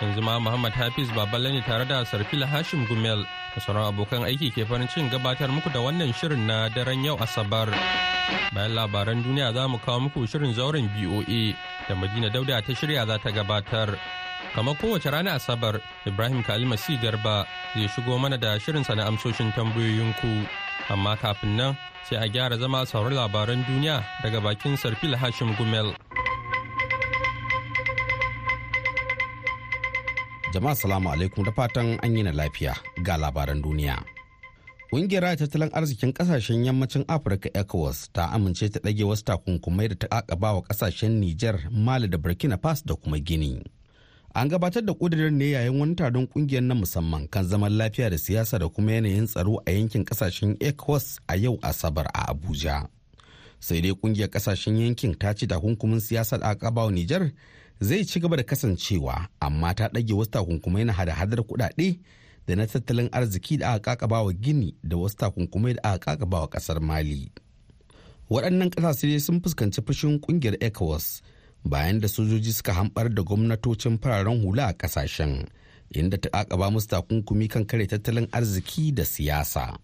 Yanzu ma Muhammad Hafiz Baballe ne tare da Sarfila Hashim Gumel da sauran abokan aiki ke farin cikin gabatar muku da wannan shirin na daren yau Asabar. Bayan labaran duniya za mu kawo muku shirin zauren BOA da Madina Dauda ta shirya za ta gabatar. kamar kowace rana asabar ibrahim kalima si garba zai shigo mana da shirinsa na amsoshin tambayoyinku amma kafin nan sai a gyara zama sauran labaran duniya daga bakin sarfil hashim gumel jama'a salamu alaikum da fatan an yi na lafiya. Ga labaran duniya. Ƙungiyar tattalin arzikin ƙasashen yammacin Afirka ECOWAS ta amince ta ɗage wasu takunkumai da ta ƙaƙaba wa ƙasashen Nijar, Mali da Burkina Faso da kuma Gini. an gabatar da ƙudurin ne yayin wani taron ƙungiyar na musamman kan zaman lafiya da siyasa da kuma yanayin tsaro a yankin ƙasashen ecowas a yau asabar a abuja. Sai dai ƙungiyar ƙasashen yankin ta ce takunkumin siyasa da aka wa nijar zai ci gaba da kasancewa amma ta ɗage wasu takunkumai na hada-hadar kuɗaɗe da na tattalin arziki da aka kakaba wa gini da wasu takunkumai da aka kakaba wa ƙasar mali waɗannan ƙasashe sun fuskanci fushin ƙungiyar ecowas bayan da sojoji suka hambar da gwamnatocin fararen hula a ƙasashen inda ta kakaba musu takunkumi kan kare tattalin arziki da siyasa.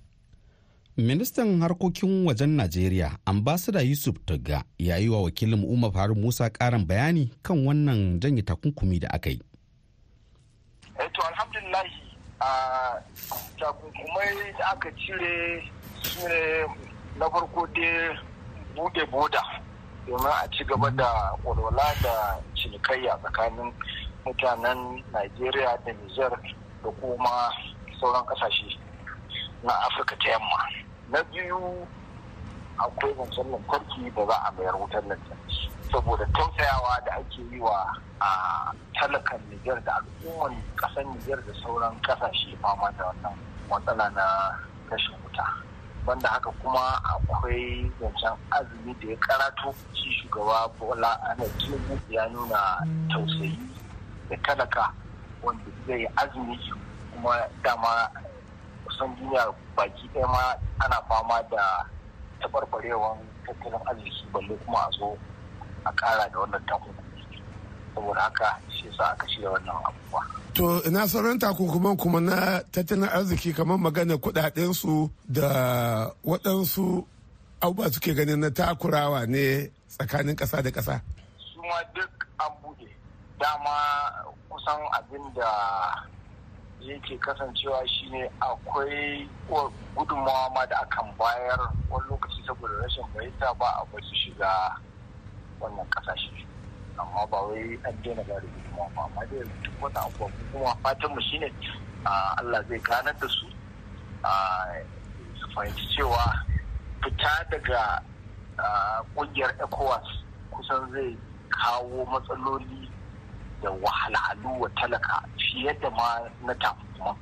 Ministan harkokin wajen Najeriya, ambasada Yusuf Tugga ya yi wa wakilin Umar Faru Musa karin bayani kan wannan janye takunkumi da aka yi. to alhamdulillahi a takunkumai da aka cire su ne na farko dai buɗe boda domin a ci gaba da walwala da cinikayya tsakanin mutanen Najeriya da Nijar da kuma sauran ƙasashe na Afirka ta yamma. Na biyu akwai zancen lantarki da za a mayar wutar lantarki. Saboda tausayawa da ake yi wa a talakan Nijar da al'ummar ƙasar Nijar da sauran ƙasashe fama da wannan matsala na rashin wuta. banda haka kuma akwai zancen azumi da ya karatu shi shugaba bola ana tinubu ya nuna tausayi da talaka wanda zai azumi kuma dama kusan duniya baki ɗaya ma ana fama da taɓarɓarewan tattalin arziki balle kuma a zo a ƙara da wannan takunkumi. Saboda haka shi sa aka shirya wannan abubuwa. To ina sauran takunkuman kuma na tattalin arziki kamar magana kudadensu da waɗansu abubuwa suke ganin na takurawa ne tsakanin ƙasa da ƙasa. Su ma duk an buɗe. Dama kusan abin da yake kasancewa shine akwai gudunmawa ma da akan bayar wani lokaci saboda rashin bayyanta ba a ba su shiga wannan ƙasashe. amma ba wai an daina ba da gudunmawa ba amma dai duk wani abubuwa kuma fatan mu shine Allah zai ganar da su su fahimci cewa fita daga ƙungiyar ECOWAS kusan zai kawo matsaloli da wahalhalu wa talaka fiye da ma na takuman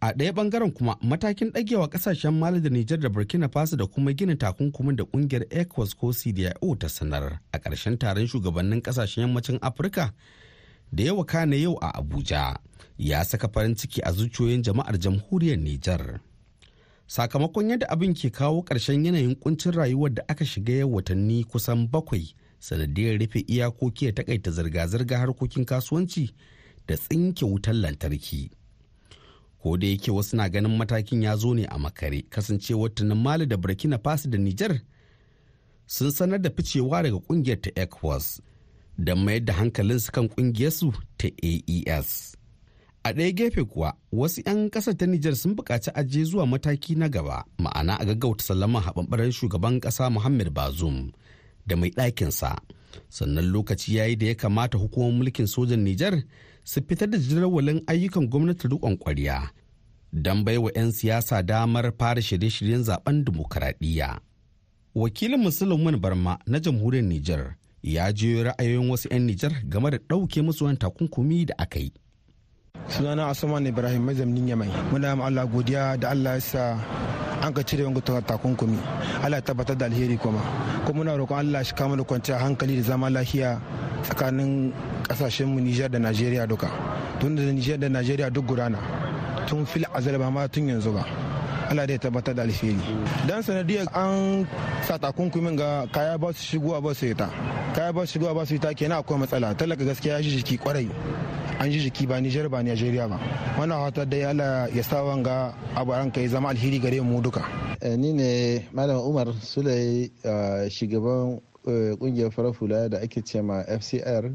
a ɗaya ɓangaren kuma matakin ɗagewa ƙasashen mali da nijar da burkina faso da kuma gina takunkumin da ƙungiyar ecowas ko cdio ta sanar a ƙarshen taron shugabannin ƙasashen yammacin afirka da yawa kana yau a abuja ya saka farin ciki a zuciyoyin jama'ar jamhuriyar nijar. Sakamakon yadda abin ke kawo ƙarshen yanayin kuncin rayuwar da aka shiga yau watanni kusan bakwai sanadiyar rufe iyakoki da takaita zirga-zirga harkokin kasuwanci da tsinke wutar lantarki. ko da yake wasu na ganin matakin ya zo ne a makare kasancewar tunan mali da burkina faso da nijar sun sanar da ficewa daga ƙungiyar ta ecowas don mayar da hankalinsu kan kungiyarsu ta aes a ɗaya gefe kuwa wasu 'yan ƙasar ta nijar sun buƙaci ajiye zuwa mataki na gaba ma'ana a gaggauta sallaman haɓaɓɓaren shugaban ƙasa muhammad bazum da mai ɗakinsa sannan lokaci ya yi da ya kamata hukumar mulkin sojan nijar su fitar da jadawalin ayyukan gwamnati riƙon ƙwarya don baiwa 'yan siyasa damar fara shirye-shiryen zaɓen dimokuraɗiyya. Wakilin Musulman Barma na jamhuriyar Nijar ya jiyo ra'ayoyin wasu 'yan Nijar game da ɗauke musu wani takunkumi da aka yi. sunana asuman ibrahim mazamnin yamai muna allah godiya da allah ya sa an ka cire wani takunkumi. Allah tabbatar da alheri kuma. Kuma muna roƙon allah shi kama da kwanciyar hankali da zama lafiya tsakanin ƙasashen mu nijar da najeriya duka. Tun da nijar da najeriya duk gudana. Tun fil azal ba ma tun yanzu ba. Allah dai tabbatar da alheri. Dan sanadiyar an sa takunkumin ga kaya ba su shigowa ba su ta kaya ba su shigowa ba su ta kenan akwai matsala. Talaka gaskiya ya ji jiki ƙwarai. An ji jiki ba Nijar ba Najeriya ba. Wannan hata dai Allah ya sa wanga abaran kai zama alheri gare mu duka. Ni ne malam Umar Sulai shugaban ƙungiyar farar hula da ake ce ma FCR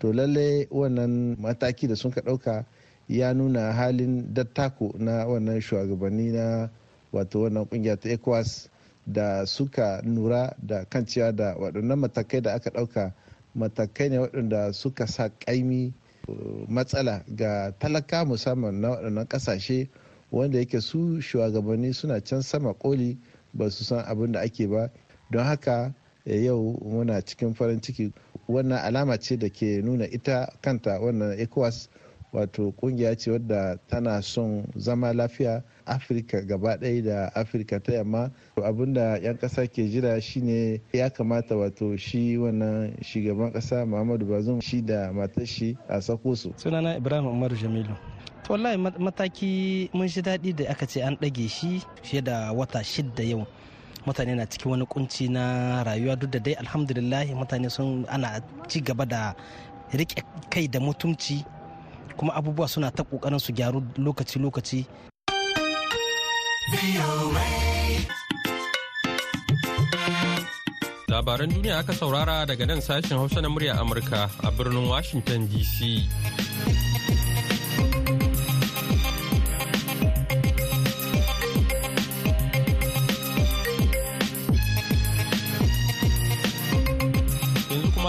to lalle wannan mataki da sun ka ɗauka ya nuna halin dattako na wannan shugabanni na wato wannan ƙungiya ta ecowas da suka nura da kan cewa da waɗannan matakai da aka ɗauka matakai ne waɗanda suka sa ƙaimi matsala ga talaka musamman na waɗannan ƙasashe wanda yake su shugabanni suna can sama koli ba su san abin da ake ba. Don haka yau muna cikin farin ciki. Wannan alama ce da ke nuna ita kanta wannan ecowas wato ƙungiya ce wadda tana son zama lafiya afirka gaba ɗaya da afirka ta yamma. Abinda 'yan ƙasa ke jira shine ya kamata wato shi wannan shugaban ƙasa muhammadu bazum shi da matar shi a sako su. Sunana ibrahim umaru jamilu. To wallahi mataki mun shi daɗi da aka ce an ɗage shi fiye da wata shidda yau. Mutane na cikin wani kunci na rayuwa. Duk da dai alhamdulillah mutane sun ana ci gaba da riƙe kai da mutumci kuma abubuwa suna ta ƙoƙarin su gyaru lokaci-lokaci. Labaran duniya aka saurara daga nan sashen Hausa na murya Amurka a birnin Washington DC.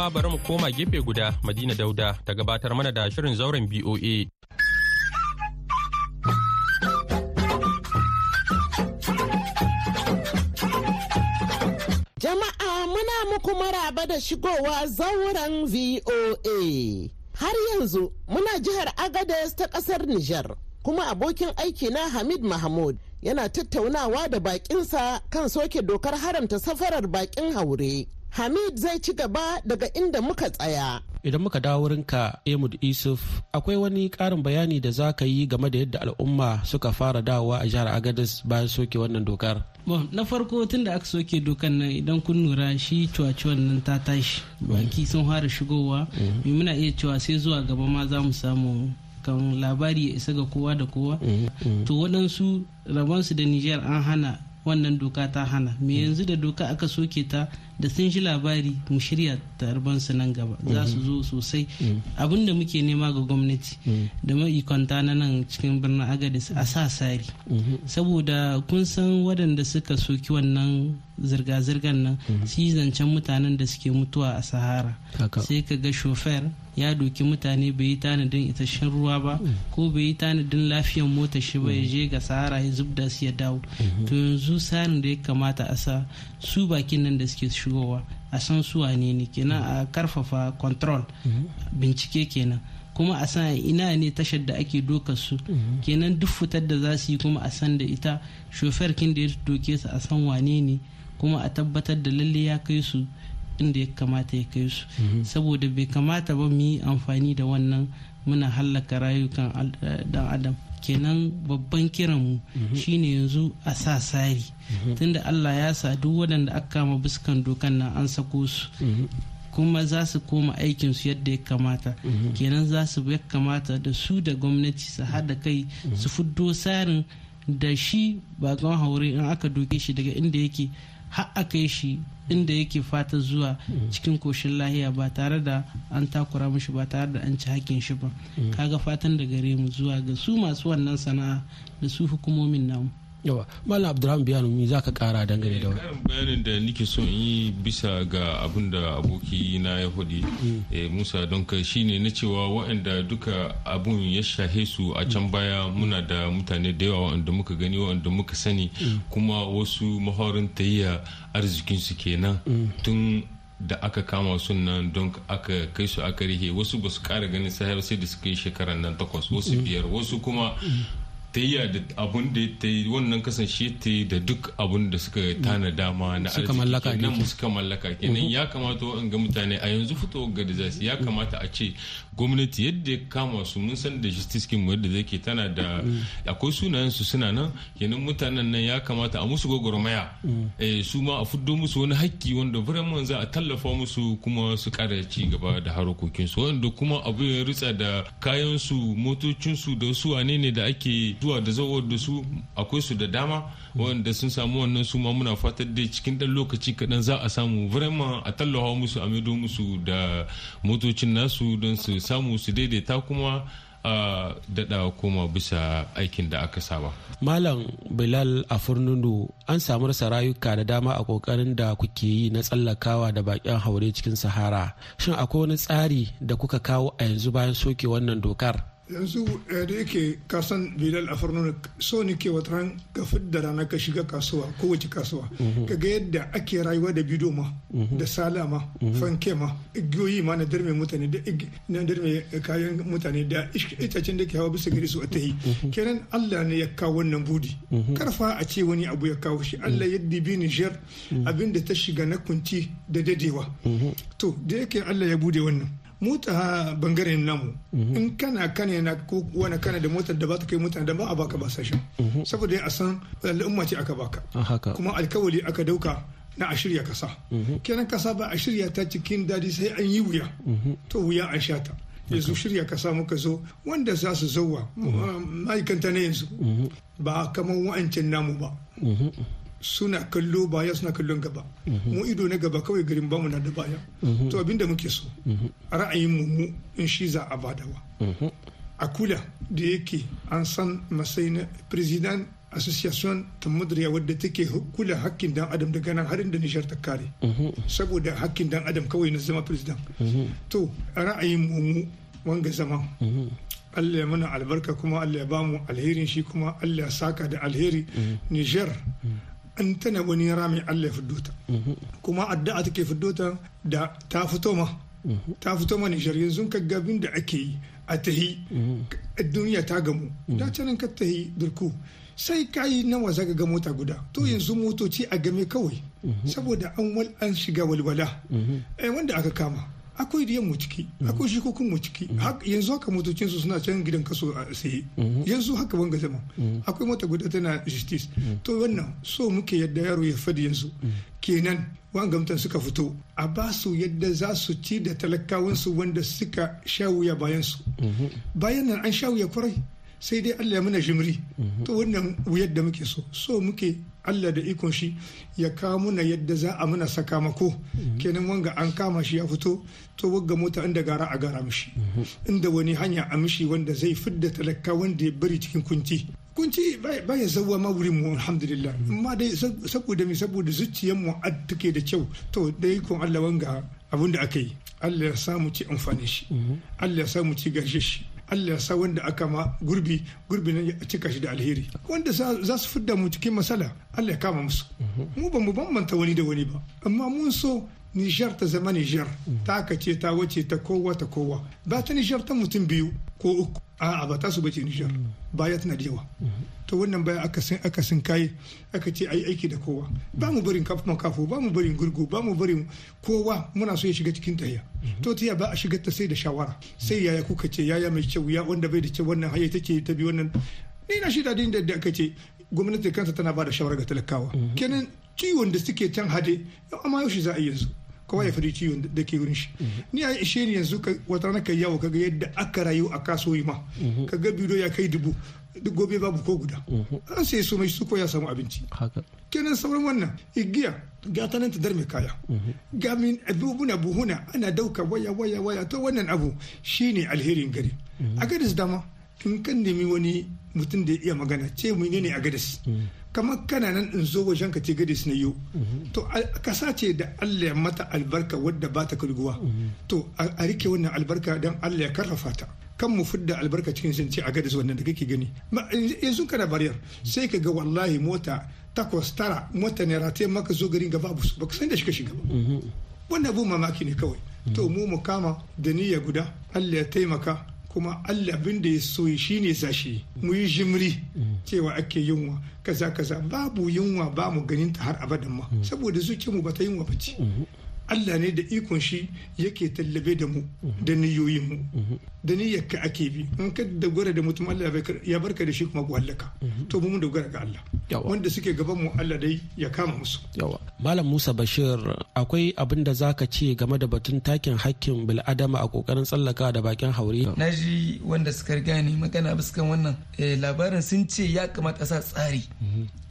Kuma bari mu koma gefe guda Madina Dauda ta gabatar mana da shirin zauren BOA. Jama'a muna muku maraba da shigowa zauren VOA. Har yanzu muna jihar Agadez ta ƙasar Nijar. Kuma abokin aiki na Hamid Mahmud yana tattaunawa da bakinsa kan soke dokar haramta safarar bakin haure. Hamid zai ci gaba daga inda muka tsaya. Idan muka dawo wurinka Emud Isuf, akwai wani ƙarin bayani da za ka yi game da yadda al'umma suka fara dawowa a jihar Agadez bayan soke wannan dokar. Bon, na farko tun da aka soke dokan nan idan kun lura shi cuwacuwan nan ta tashi. Baki sun fara shigowa. Mai muna iya cewa sai zuwa gaba ma za mu samu kan labari ya isa ga kowa da kowa. To waɗansu rabansu da Nijar an hana wannan doka ta hana. Me yanzu da doka aka soke ta da sun ji labari mu shirya tarbansu nan gaba. Za su zo sosai. Abin da muke nema ga gwamnati da ma'ikonta na nan cikin birnin agadis a sa sari saboda kun san waɗanda suka soki wannan zirga-zirgar nan su yi zancen mutanen da suke mutuwa a sahara. Sai ka ga shofer ya doki mutane bai yi tanadin isasshen ruwa ba ko bai yi tanadin lafiyan mota shi ba ya je ga sahara ya zub da su ya dawo. To yanzu tsarin da ya kamata a sa su bakin nan da suke shigowa a san su wane ne kenan a ƙarfafa control bincike kenan. Kuma a san ina ne tashar da ake doka su. Kenan duk fitar da za su yi kuma a san da ita shofer kin da ya doke su a san wane ne. Kuma a tabbatar da lalle ya kai su inda ya kamata ya kai su. Saboda bai kamata ba mu yi amfani da wannan muna hallaka rayukan dan adam. Kenan babban kiranmu shine yanzu a sa sari tunda allah ya sa duk waɗanda aka kama buskan dokan nan an sako su. Kuma za su koma aikinsu yadda ya kamata. Kenan za su ya kamata da su da gwamnati su haɗa kai su fuddo tsarin da shi bakon haure in aka doke shi daga inda yake har a kai shi inda yake fata zuwa cikin koshin lahiya ba tare da an takura mishi ba tare da an ci hakkin shi ba. Kaga fatan da gare mu zuwa ga su masu wannan sana'a da su hukumomin namu. Yawa malam abdurrahman biyanu mi za ka kara dangane da wani bayanin da nike so in yi bisa ga abin da aboki na ya faɗi musa don ka shine na cewa waɗanda duka abun ya shahe su a can baya muna da mutane da yawa waɗanda muka gani waɗanda muka sani. Kuma wasu mahorin tayya arzikinsu kenan. Tun da aka kama su nan don aka kai su aka rihe wasu ba su kara ganin sahar sai da suka yi shekarar nan takwas wasu biyar wasu kuma ta yi da abun da ta yi wannan kasance ta yi da duk abun da suka tana dama na Suka mallaka kenan suka mallaka kenan. Ya kamata in ga mutane a yanzu fito ga da za su ya kamata a ce gwamnati yadda ya kama su mun san da justice kin yadda zai ke tana da akwai sunayen su suna nan. Kenan mutanen nan ya kamata a musu gwagwarmaya. Eh, su ma a fuddo musu wani hakki wanda vraiment za a tallafa musu kuma su kara ci gaba da harkokin su. Wanda kuma abu ya ritsa da kayan su motocin su da su wane ne da ake zuwa da zawar da su akwai su da dama wanda sun samu wannan su ma muna fatar dai cikin dan lokaci kaɗan za a samu vraiment a tallafa musu a maido musu da motocin nasu don su samu su daidaita kuma a daɗa koma bisa aikin da aka saba. Malam Bilal a Furnunu an samu rasa rayuka da dama a ƙoƙarin da kuke yi na tsallakawa da bakin haure cikin Sahara. Shin akwai wani tsari da kuka kawo a yanzu bayan soke wannan dokar? Yanzu eh, da yake kasan bilal a farnuna so ni ke wata ran ka fidda rana ka shiga kasuwa kowace kasuwa. Ka ga yadda ake rayuwa da bido ma da sala ma fanke ma igiyoyi ma na darme mutane da na darme kayan mutane da itacen da ke hawa bisa gari su a tahi kenan allah ne ya kawo wannan budi. Karfa a ce wani abu ya kawo shi. Allah ya dibi nijar abin da ta shiga na kunci da dadewa. To da yake allah ya buɗe wannan. Mota ɓangaren namu in kana kane na ko wani kana da motar da ba ta kai mutane da ba a baka ba sashen saboda a san al'umma ce aka baka. Kuma alkawali aka ɗauka na a shirya kasa. Kenan kasa ba a shirya ta cikin daɗi sai an yi wuya. To wuya an sha ta. Yanzu shirya kasa muka zo wanda za su zauwa ma'aikanta na yanzu ba kamar wa'ancan namu ba. Suna kallo baya suna kallon gaba. Mu ido na gaba kawai garin ba mu na da baya. To abin da muke so ra'ayin mu mu in shi za a badawa a kula da yake an san masai na president association ta mudriya wadda take kula hakkin dan adam daga nan harin da nishar ta kare. Saboda hakkin dan adam kawai na zama president. To ra'ayin mu mu wanga zama Allah ya mana albarka kuma Allah ya ba mu alherin shi kuma Allah ya saka da alheri. Niger an tana wani rami Allah ya fiddo ta. Kuma addu'a take fiddo ta da ta fito ma. Ta fito ma Niger yanzu ka gabin da ake yi a tahi. Duniya ta gamu. Da canan ka tahi durku. Sai ka yi nawa zaka ga mota guda. To yanzu motoci a game kawai. Saboda an shiga walwala. Eh, wanda aka kama. Akwai diyan mu ciki akwai shikokin mu ciki. Hak- yanzu haka motocin su suna can gidan kaso a saye yanzu haka wanga zama akwai mota guda tana justice. To wannan so muke yadda yaro ya faɗi yanzu. Kenan wangamtan suka fito. A ba su yadda za su ci da talakawansu wanda suka sha wuya bayan su. Bayan nan an sha wuya ƙwarai sai dai Allah ya mana jimri. To wannan wuyar da muke so. So muke Allah da ikon shi ya kawo muna yadda za a muna sakamako. Kenan wanga an kama shi ya fito to wagga mota inda gara a gara mishi. Inda wani hanya a mishi wanda zai fidda talaka wanda ya bari cikin kunci. Kunci baya zauwa ma wurin mu alhamdulillah. Amma dai sab- saboda mi saboda zuciyar mu ad take da kyau. To da ikon Allah wanga abin da aka yi Allah ya samu ci amfani shi. Allah ya samu ci gashe shi. Allah sa wanda aka ma gurbi gurbi nan ya cika shi da alheri. Wanda za za su fidda mu cikin masala Allah ya kama musu. Mu ba mu bambanta wani da wani ba. Amma mun so Nijar ta zama Nijar. Ta ce ta wace ta kowa ta kowa. Ba ta Nijar ta mutum biyu ko uku. A'a ba ta su bace Nijar. Baya tana da yawa. To wannan baya aka san aka san kai aka ce ai aiki da kowa. Ba mu barin kafin kafo ba mu barin gurgu ba mu barin kowa. Muna so ya shiga cikin tahiya. To tiya ba a shiga ta sai da shawara. Sai yaya kuka ce yaya mai kyau ya wanda bai da kyau wannan haya take ta bi wannan. Ni na shi daɗin da aka ce gwamnati kanta tana ba da shawara ga talakawa. Kenan ciwon da suke can hade amma yaushe za a yi yanzu? Kowa ya faɗi ciwon da ke wurin shi. Ni a ishe ni yanzu ka- wata rana ka yawo kaga yadda aka rayu a kasuwoyi ma. Kaga bido ya kai dubu duk gobe babu ko guda. An sai su mai su ko ya samu abinci. Kenan sauran wannan igiya ga ta nan ta dar mai kaya. Ga min abubuna buhuna ana ɗauka waya waya waya. To wannan abu shine alherin gari. A gadis dama in kan nemi wani mutum da ya iya magana ce menene a gadis kamar kana nan in zo wajen ka ce gadis na yau to a- kasa ce da Allah ya mata albarka wadda ba ta kulguwa to a riƙe wannan albarka don Allah ya ƙarfafa ta. Kan mu fidda albarka cikin zance a gadis wannan da kake gani. Ma- yanzu kana bariyar sai ka ga wallahi mota takwas tara mota ne rataye maka zo garin gaba ba ka san da shiga shiga ba. Wannan abu mamaki ne kawai. To mu mu kama da niyya guda Allah ya taimaka kuma Allah abin da ya so shi ne zashi mu yi jimri cewa ake yunwa kaza kaza. Babu yunwa ba mu ganin ta har abadan ma. Saboda zuciyarmu ba ta yunwa ba ce. Allah ne da ikon shi yake tallabe da mu da niyoyin mu da niyyar ka ake bi. In ka dogara da mutum Allah ya barka da shi kuma ku hallaka to mu mun dogara ga Allah. Wanda suke gaban mu Allah dai ya kama musu. Yawa. Malam Musa Bashir akwai abin da zaka ce game da batun takin hakkin bil'adama a ƙoƙarin tsallaka da bakin haure? Na ji wanda suka riga ni magana biskan wannan. Labarin sun ce ya kamata a sa tsari.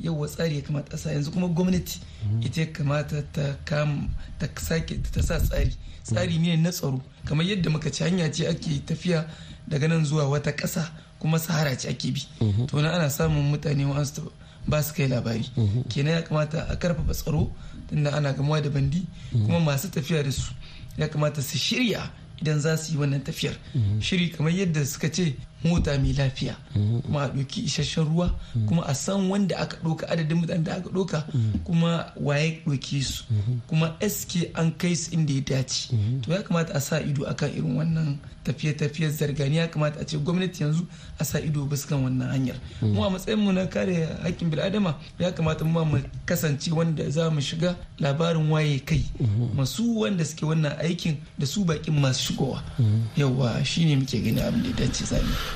Yawa tsari ya kamata a sa. Yanzu kuma gwamnati ita ya kamata ta kam ta sake ta sa tsari. Tsari ne na tsaro. Kamar yadda muka ci hanya ce ake tafiya daga nan zuwa wata ƙasa kuma sahara ce ake bi. To na ana samun mutane wasu ba su kai labari. Kenan ya kamata a ƙarfafa tsaro tunda ana gamuwa da bandi kuma masu tafiya da su. Ya kamata su shirya idan za su yi wannan tafiyar. Shiri kamar yadda suka ce mota mai lafiya. Kuma a ɗauki isasshen ruwa kuma a san wanda aka ɗauka adadin mutanen da aka ɗauka kuma waye ɗauke su. Kuma sk an kai su inda ya dace. To ya kamata a sa ido akan irin wannan tafiye-tafiye zargani. Ya kamata a ce gwamnati yanzu a sa ido kan wannan hanyar. Mu a matsayin mu na kare haƙƙin bil'adama ya kamata mu mu kasance wanda za mu shiga labarin waye kai. Masu wanda suke wannan aikin da su bakin masu shigowa. Yawa shine muke gani abin da ya dace zami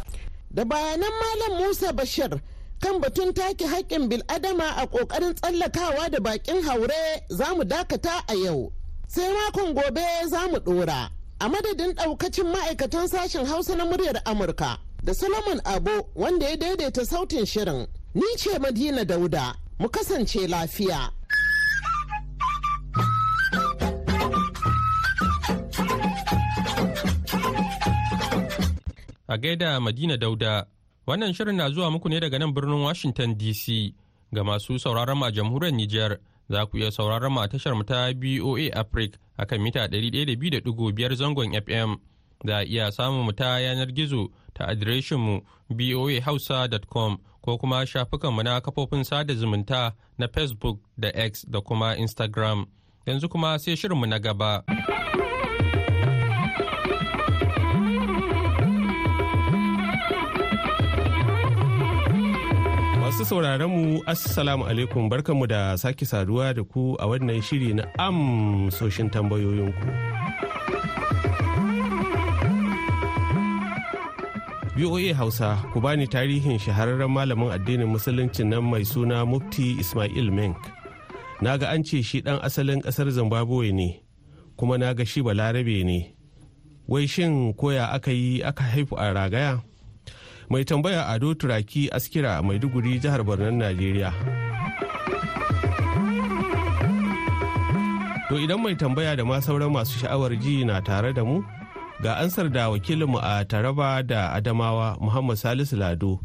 da bayanan malam musa bashir kan batun take haƙƙin bil'adama a ƙoƙarin tsallakawa da bakin haure za mu dakata a yau. Sai makon gobe za mu ɗora a madadin ɗaukacin ma'aikatan sashen hausa na muryar amurka da solomon abo wanda ya daidaita sautin shirin. Ni ce madina dauda mu kasance lafiya. A gaida madina dauda wannan shirin na zuwa muku ne daga nan birnin washington dc ga masu sauraron a jamhuriyar niger za ku iya sauraron mu a tashar mu ta boa africa akan mita 102.5 zangon fm za a iya samun mu ta yanar gizo ta adireshin mu boahausa.com ko kuma shafukanmu na kafofin sada zumunta na facebook da x da kuma instagram. Yanzu kuma sai shirinmu na gaba. Masu sauraron mu Assalamu alaikum barkanmu da sake saduwa da ku a wannan shiri na amsoshin tambayoyinku. BOA Hausa ku bani tarihin shahararren malamin addinin musulunci nan mai suna Mufti Ismail Menk. Na ga an ce shi ɗan asalin ƙasar Zimbabwe ne, kuma na ga shi balarabe ne. Wai shin koya aka yi aka haifu a ragaya? Mai tambaya ado turaki askira maiduguri jihar Barnan najeriya. To idan mai tambaya da ma sauran masu sha'awar ji na tare da mu ga ansar da wakilinmu a taraba da adamawa muhammad salisu lado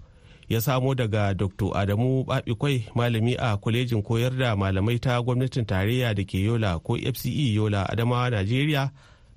ya samo daga dr adamu babikwai malami a kwalejin koyar da malamai ta gwamnatin tarayya da ke yola ko fce yola adamawa najeriya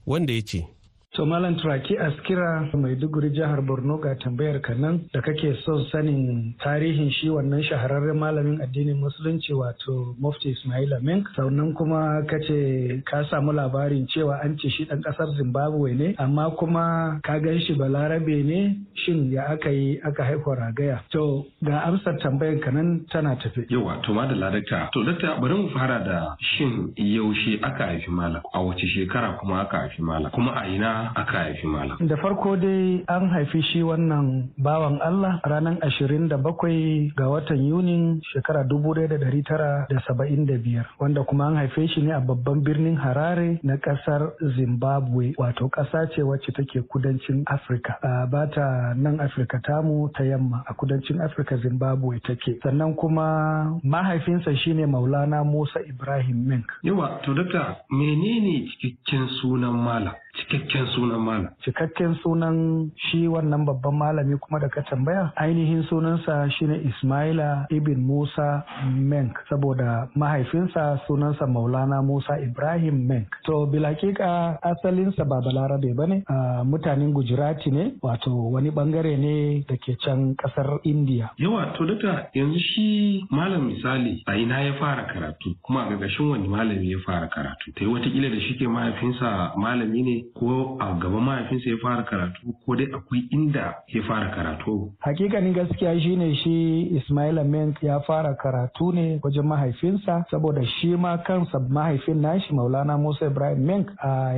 wanda ya ce To Malam Turaki Askira Maiduguri jihar Borno ga tambayar ka nan da kake son sanin tarihin shi wannan shahararren malamin addinin musulunci wato Mufti Ismail Amin. Sannan kuma kace ka samu labarin cewa an ce shi dan ƙasar Zimbabwe ne amma kuma ka gan shi balarabe ne shin ya aka yi aka haifa ragaya. To ga amsar tambayar ka nan tana tafi. Yawa to ma da ladakta. To dakta bari mu fara da shin yaushe aka haifi malam a wace shekara kuma aka haifi malam kuma a ina aka haifi malam. Da farko dai an haifi shi wannan bawan Allah ranar ashirin da bakwai ga watan Yunin shekara dubu da dari tara da saba'in da biyar wanda kuma an haife shi ne a babban birnin Harare na ƙasar Zimbabwe wato ƙasa ce wacce take kudancin Afirka. Ba ta nan Afirka tamu ta yamma a kudancin Afirka Zimbabwe take. Sannan kuma mahaifinsa shine Maulana Musa Ibrahim Mink. Yawa to dakta menene cikakken sunan malam? Cikakken sunan malam. Cikakken sunan shi wannan babban malami kuma da ka tambaya ainihin sunansa shine ismaila ibn musa menk saboda mahaifinsa sunansa maulana musa ibrahim menk. To bilakika asalinsa ba balarabe ba ne mutanen gujirati ne wato wani ɓangare ne da ke can ƙasar india yawa to daga yanzu shi malam misali a ina ya fara karatu? Kuma a gagashin wani malami ya fara karatu? Ta yi wataƙila da shi ke mahaifinsa malami ne ko a gaba mahaifinsa ya fara karatu ko dai akwai inda ya fara karatu? Hakikanin gaskiya shine shi ismaila menk ya fara karatu ne wajen mahaifinsa saboda shi ma kansa mahaifin nashi maulana musa ibrahim menk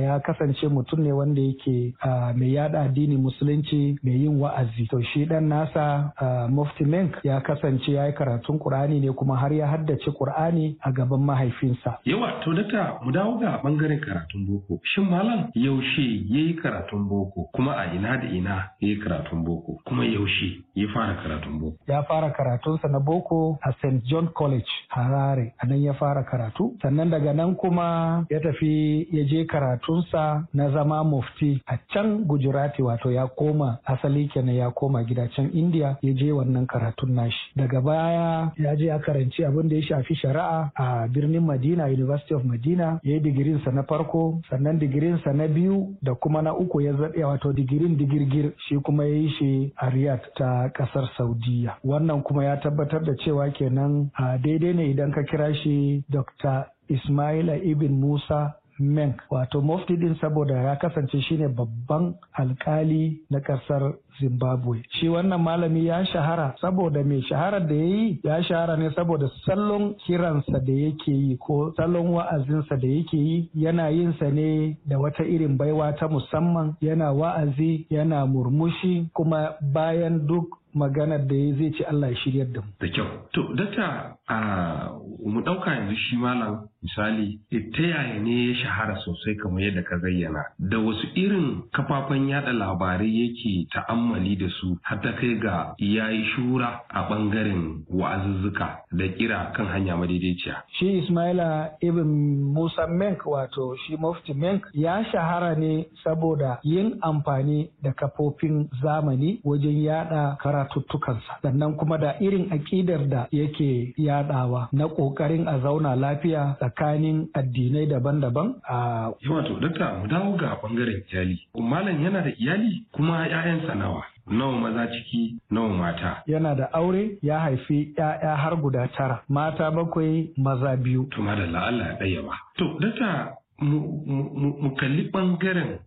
ya kasance mutum ne wanda yake mai yada addini musulunci mai yin wa'azi. To shi dan nasa mufti menk ya kasance ya yi karatun qur'ani ne kuma har ya haddace qur'ani a gaban mahaifinsa. Yawa to data mu dawo ga ɓangaren karatun boko. Shin malam yaushe ya yi karatun boko kuma a ina da ina ya yi karatun boko kuma yaushe ya fara karatun boko. Ya fara karatunsa na boko a st john college harare. A nan ya fara karatu. Sannan daga nan kuma ya tafi ya je karatunsa na zama mufti a can gujirati wato ya koma asali kenan ya koma gida can india ya je wannan karatun nashi. Daga baya ya je ya karanci abin da ya shafi shari'a a birnin madina university of madina. Ya yi digirinsa na farko sannan digirinsa na biyu da kuma na uku ya zaɗe wato digirin digirgir shi kuma ya yi shi a riyadh ta ƙasar saudiya wannan kuma ya tabbatar da cewa kenan a daidai ne idan ka kira shi dr ismaila ibn musa menk. Wato mufti din saboda ya kasance shine babban alkali na ƙasar zimbabwe shi wannan malami ya shahara saboda mai shaharar da ya yi ya shahara ne saboda salon kiransa da yake yi ko salon wa'azinsa da yake yi yana yin sa ne da wata irin baiwa ta musamman yana wa'azi yana murmushi kuma bayan duk maganar da ya zai ce Allah ya shiryar da mu. Da kyau. To, dakta a mu ɗauka yanzu shi malam misali ta yaya ne ya shahara sosai kamar yadda ka zayyana da wasu irin kafafen yada labarai yake ta'ammali da su har ta kai ga ya yi shura a ɓangaren wa'azuzzuka da kira kan hanya madaidaiciya. Shi Ismaila Ibn Musa Menk wato shi Mufti Menk ya shahara ne saboda yin amfani da kafofin zamani wajen yada karatu karatuttukansa. Sannan kuma da irin aƙidar da yake yadawa na ƙoƙarin a zauna lafiya tsakanin addinai daban-daban a wato dakta mu dawo ga ɓangaren iyali. Malam yana da iyali kuma 'ya'yansa nawa? Nawa maza ciki nawa mata. Yana da aure ya haifi ‘ya'ya har guda tara, mata bakwai maza biyu. Tuma da Allah ya ɗaya ba. To, data mu kalli ɓangaren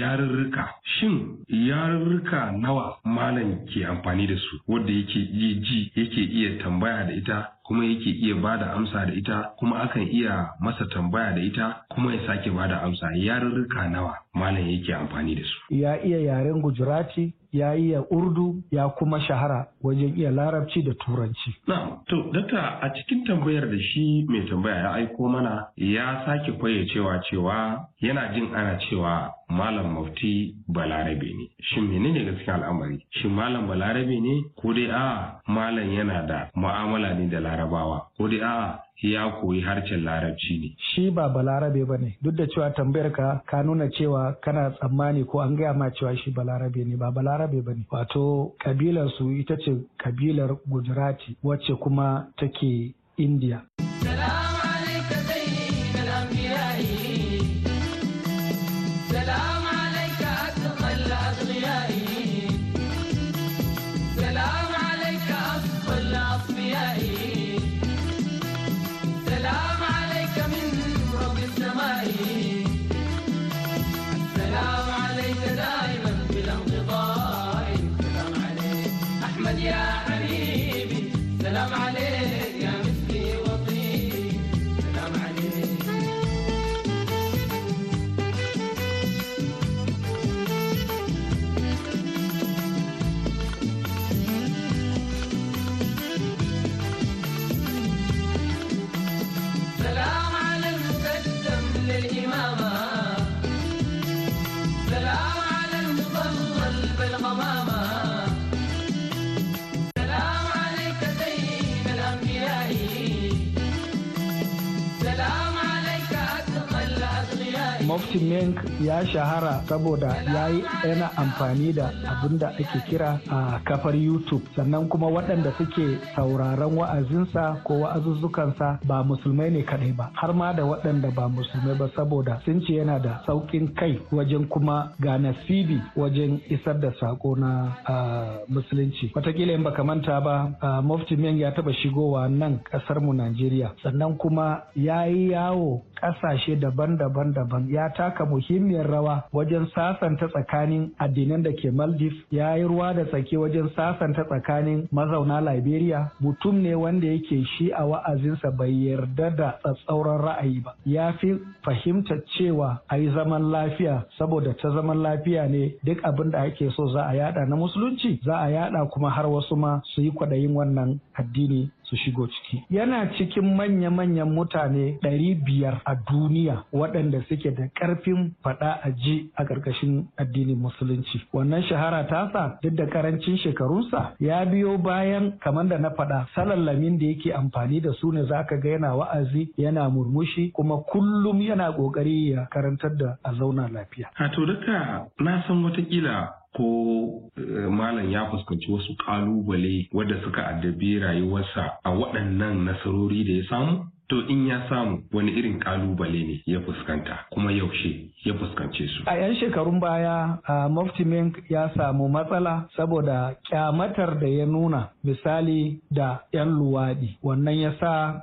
yarurruka shin yarurruka nawa malam ke amfani da su wadda yake iya ji yake iya tambaya da ita kuma yake iya ba da amsa da ita kuma akan iya masa tambaya da ita kuma ya sake ba da amsa yarurruka nawa malam yake amfani da su ya iya yaren gujurati ya iya urdu ya kuma shahara wajen iya larabci da turanci. Na, to, dakta a cikin tambayar da shi mai tambaya ya aiko mana ya sake fayyacewa cewa yana jin ana cewa malam mafti balarabe ne. Shin menene gaskiya al'amari? Shin malam balarabe ne ko dai a malam yana da mu'amala ne da larabawa ko dai a ya koyi harshen larabci ne. Shi ba balarabe ba ne, duk da cewa tambayar ka ka nuna cewa kana tsammani ko an gaya ma cewa shi balarabe ne ba balarabe ba ne. Wato kabilar su ita ce kabilar Gujarati wacce kuma take India. Mofti Mink ya shahara saboda ya yi yana amfani da abin da ake kira a kafar youtube. Sannan kuma waɗanda suke sauraron wa'azinsa ko wa'azuzzukansa ba musulmai ne kaɗai ba har ma da waɗanda ba musulmai ba saboda sun ce yana da sauƙin kai wajen kuma ga nasibi wajen isar da sako na musulunci. Wataƙila in baka manta ba Mofti mink ya taɓa shigowa nan ƙasar mu najeriya. Sannan kuma ya yi yawo ƙasashe daban-daban daban ya taka muhimmiyar rawa wajen sasanta tsakanin addinan da ke Maldives. Ya yi ruwa da tsaki wajen sasanta tsakanin mazauna Liberia. Mutum ne wanda yake shi a wa'azinsa bai yarda da tsatsauran ra'ayi ba. Ya fi fahimta cewa a yi zaman lafiya saboda ta zaman lafiya ne duk abin da ake so za a yada na musulunci za a yada kuma har wasu ma su yi kwaɗayin wannan addini. Su shigo ciki yana cikin manya-manyan mutane ɗari biyar a duniya waɗanda suke da ƙarfin faɗa a ji a ƙarƙashin addinin musulunci wannan shahara tasa duk da ƙarancin shekarunsa ya biyo bayan kamar da na faɗa salallamin da yake amfani da su ne zaka ga yana wa'azi yana murmushi kuma kullum yana ƙoƙari ya karantar da a zauna lafiya. A to na san wataƙila ko malam ya fuskanci wasu ƙalubale wadda suka addabi rayuwarsa a waɗannan nasarori da ya samu? To in ya samu wani irin ƙalubale ne ya fuskanta kuma yaushe ya fuskance su. A 'yan shekarun baya a Mink ya samu matsala saboda kyamatar da ya nuna misali da 'yan luwaɗi. Wannan ya sa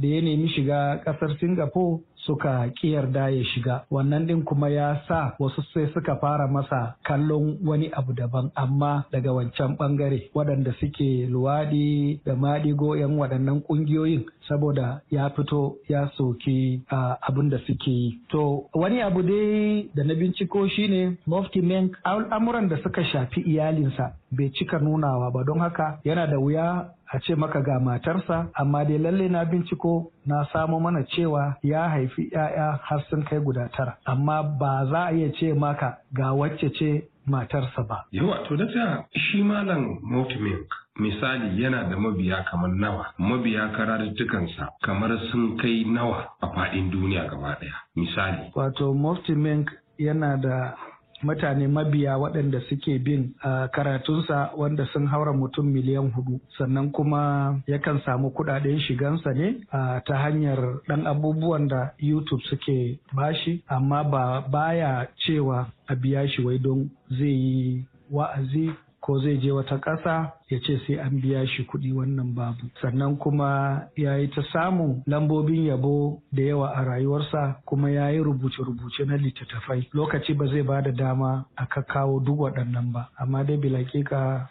da ya nemi shiga ƙasar Singapore suka yarda ya shiga. Wannan din kuma ya sa wasu sai suka fara masa kallon wani abu daban amma daga wancan ɓangare. Waɗanda suke luwaɗi da maɗigo yan waɗannan ƙungiyoyin saboda ya fito ya soki abin da suke yi. To wani abu dai da na binciko shine mufti menk al'amuran da suka shafi iyalinsa bai cika nunawa ba. Don haka yana da wuya a ce maka ga matarsa amma dai lalle na binciko na samo mana cewa ya haifi 'ya'ya har sun kai guda tara amma ba za a iya ce maka ga wacce ce matarsa ba. Yawa to da shi malam Motimink misali yana da mabiya kamar nawa mabiya karatuttukansa kamar sun kai nawa a faɗin duniya gaba ɗaya misali. Wato Motimink yana da mutane mabiya waɗanda suke bin uh, karatunsa wanda sun haura mutum miliyan huɗu. Sannan kuma yakan samu kuɗaɗen shigansa ne uh, ta hanyar ɗan abubuwan da youtube suke bashi amma ba baya cewa a biya shi wai don zai yi wa'azi ko zai je wata ƙasa ya ce sai an biya shi kuɗi wannan babu. Sannan kuma ya yi ta samun lambobin yabo da yawa a rayuwarsa kuma ya yi rubuce-rubuce na littattafai. Lokaci ba zai ba da dama a kawo duk waɗannan ba. Amma dai bilakika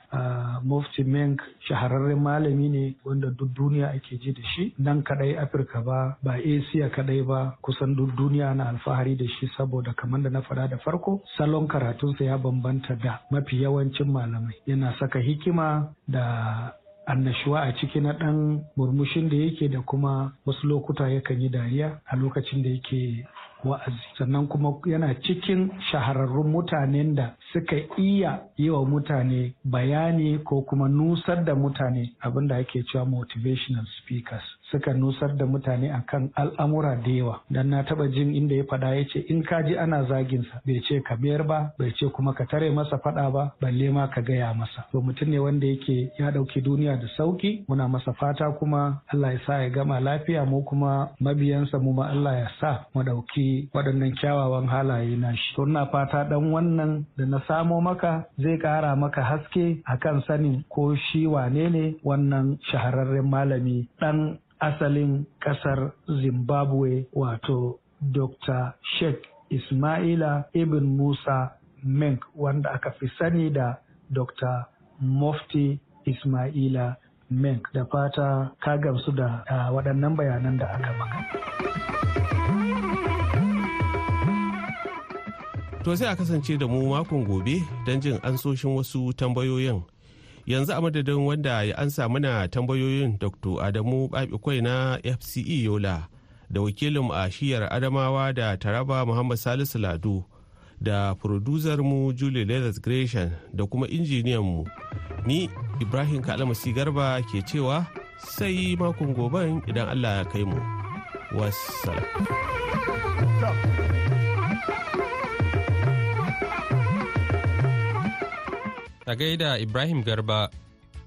mufti menk shahararren malami ne wanda duk duniya ake ji da shi. Nan kadai afirka ba ba asia kadai ba kusan duk duniya na alfahari da shi saboda kamar da na faɗa da farko salon karatunsa ya bambanta da mafi yawancin malamai. Yana saka hikima da annashuwa a ciki na ɗan murmushin da yake da kuma wasu lokuta yakan yi dariya a lokacin da yake wa'azi. Sannan kuma yana cikin shahararrun mutanen da suka iya yi wa mutane bayani ko kuma nusar da mutane abin da ake cewa motivational speakers. Suka nusar da mutane akan al'amura da yawa. Dan na taba jin inda ya faɗa ya ce in ka ji ana zaginsa bai ce ka mayar ba bai ce kuma ka tare masa faɗa ba balle ma ka gaya masa. To mutum ne wanda yake ya ɗauki duniya da sauƙi muna masa fata kuma Allah ya sa ya gama lafiya. Mu kuma mabiyansa mu ma Allah ya sa mu ɗauki waɗannan kyawawan halaye na shi. To ina fata ɗan wannan da na samo maka zai ƙara maka haske akan sanin ko shi wane ne wannan shahararren malami ɗan asalin ƙasar Zimbabwe wato Dr. Sheikh Ismaila Ibn Musa Menk wanda aka fi sani da Dr. Mufti Ismaila Menk da fata ka gamsu da waɗannan bayanan da aka maka. To sai a kasance da mu makon gobe don jin ansoshin wasu tambayoyin. Yanzu a madadin wanda ya ansa mana tambayoyin Dr. Adamu Babikwai na FCE Yola da wakilin a shiyar Adamawa da Taraba Muhammad Salisu Lado da mu Julie Leathers Gresham da kuma injiniyan mu. Ni Ibrahim Kalamasi Garba ke cewa sai makon goben idan Allah ya kai mu. Wassalam. A gaida Ibrahim Garba.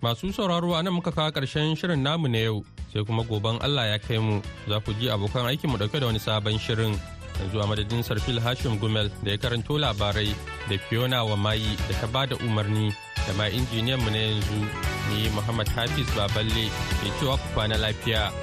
Masu sauraro a nan muka kawo ƙarshen shirin namu na yau sai kuma goben Allah ya kai mu za ku ji abokan aikin mu ɗauke da wani sabon shirin. Yanzu a madadin Sarfil Hashim Gumel da ya karanto labarai da Fiona wa mayi da ta ba da umarni da ma injiniyan mu na yanzu ni Muhammad Hafiz Baballe ke cewa ku kwana lafiya.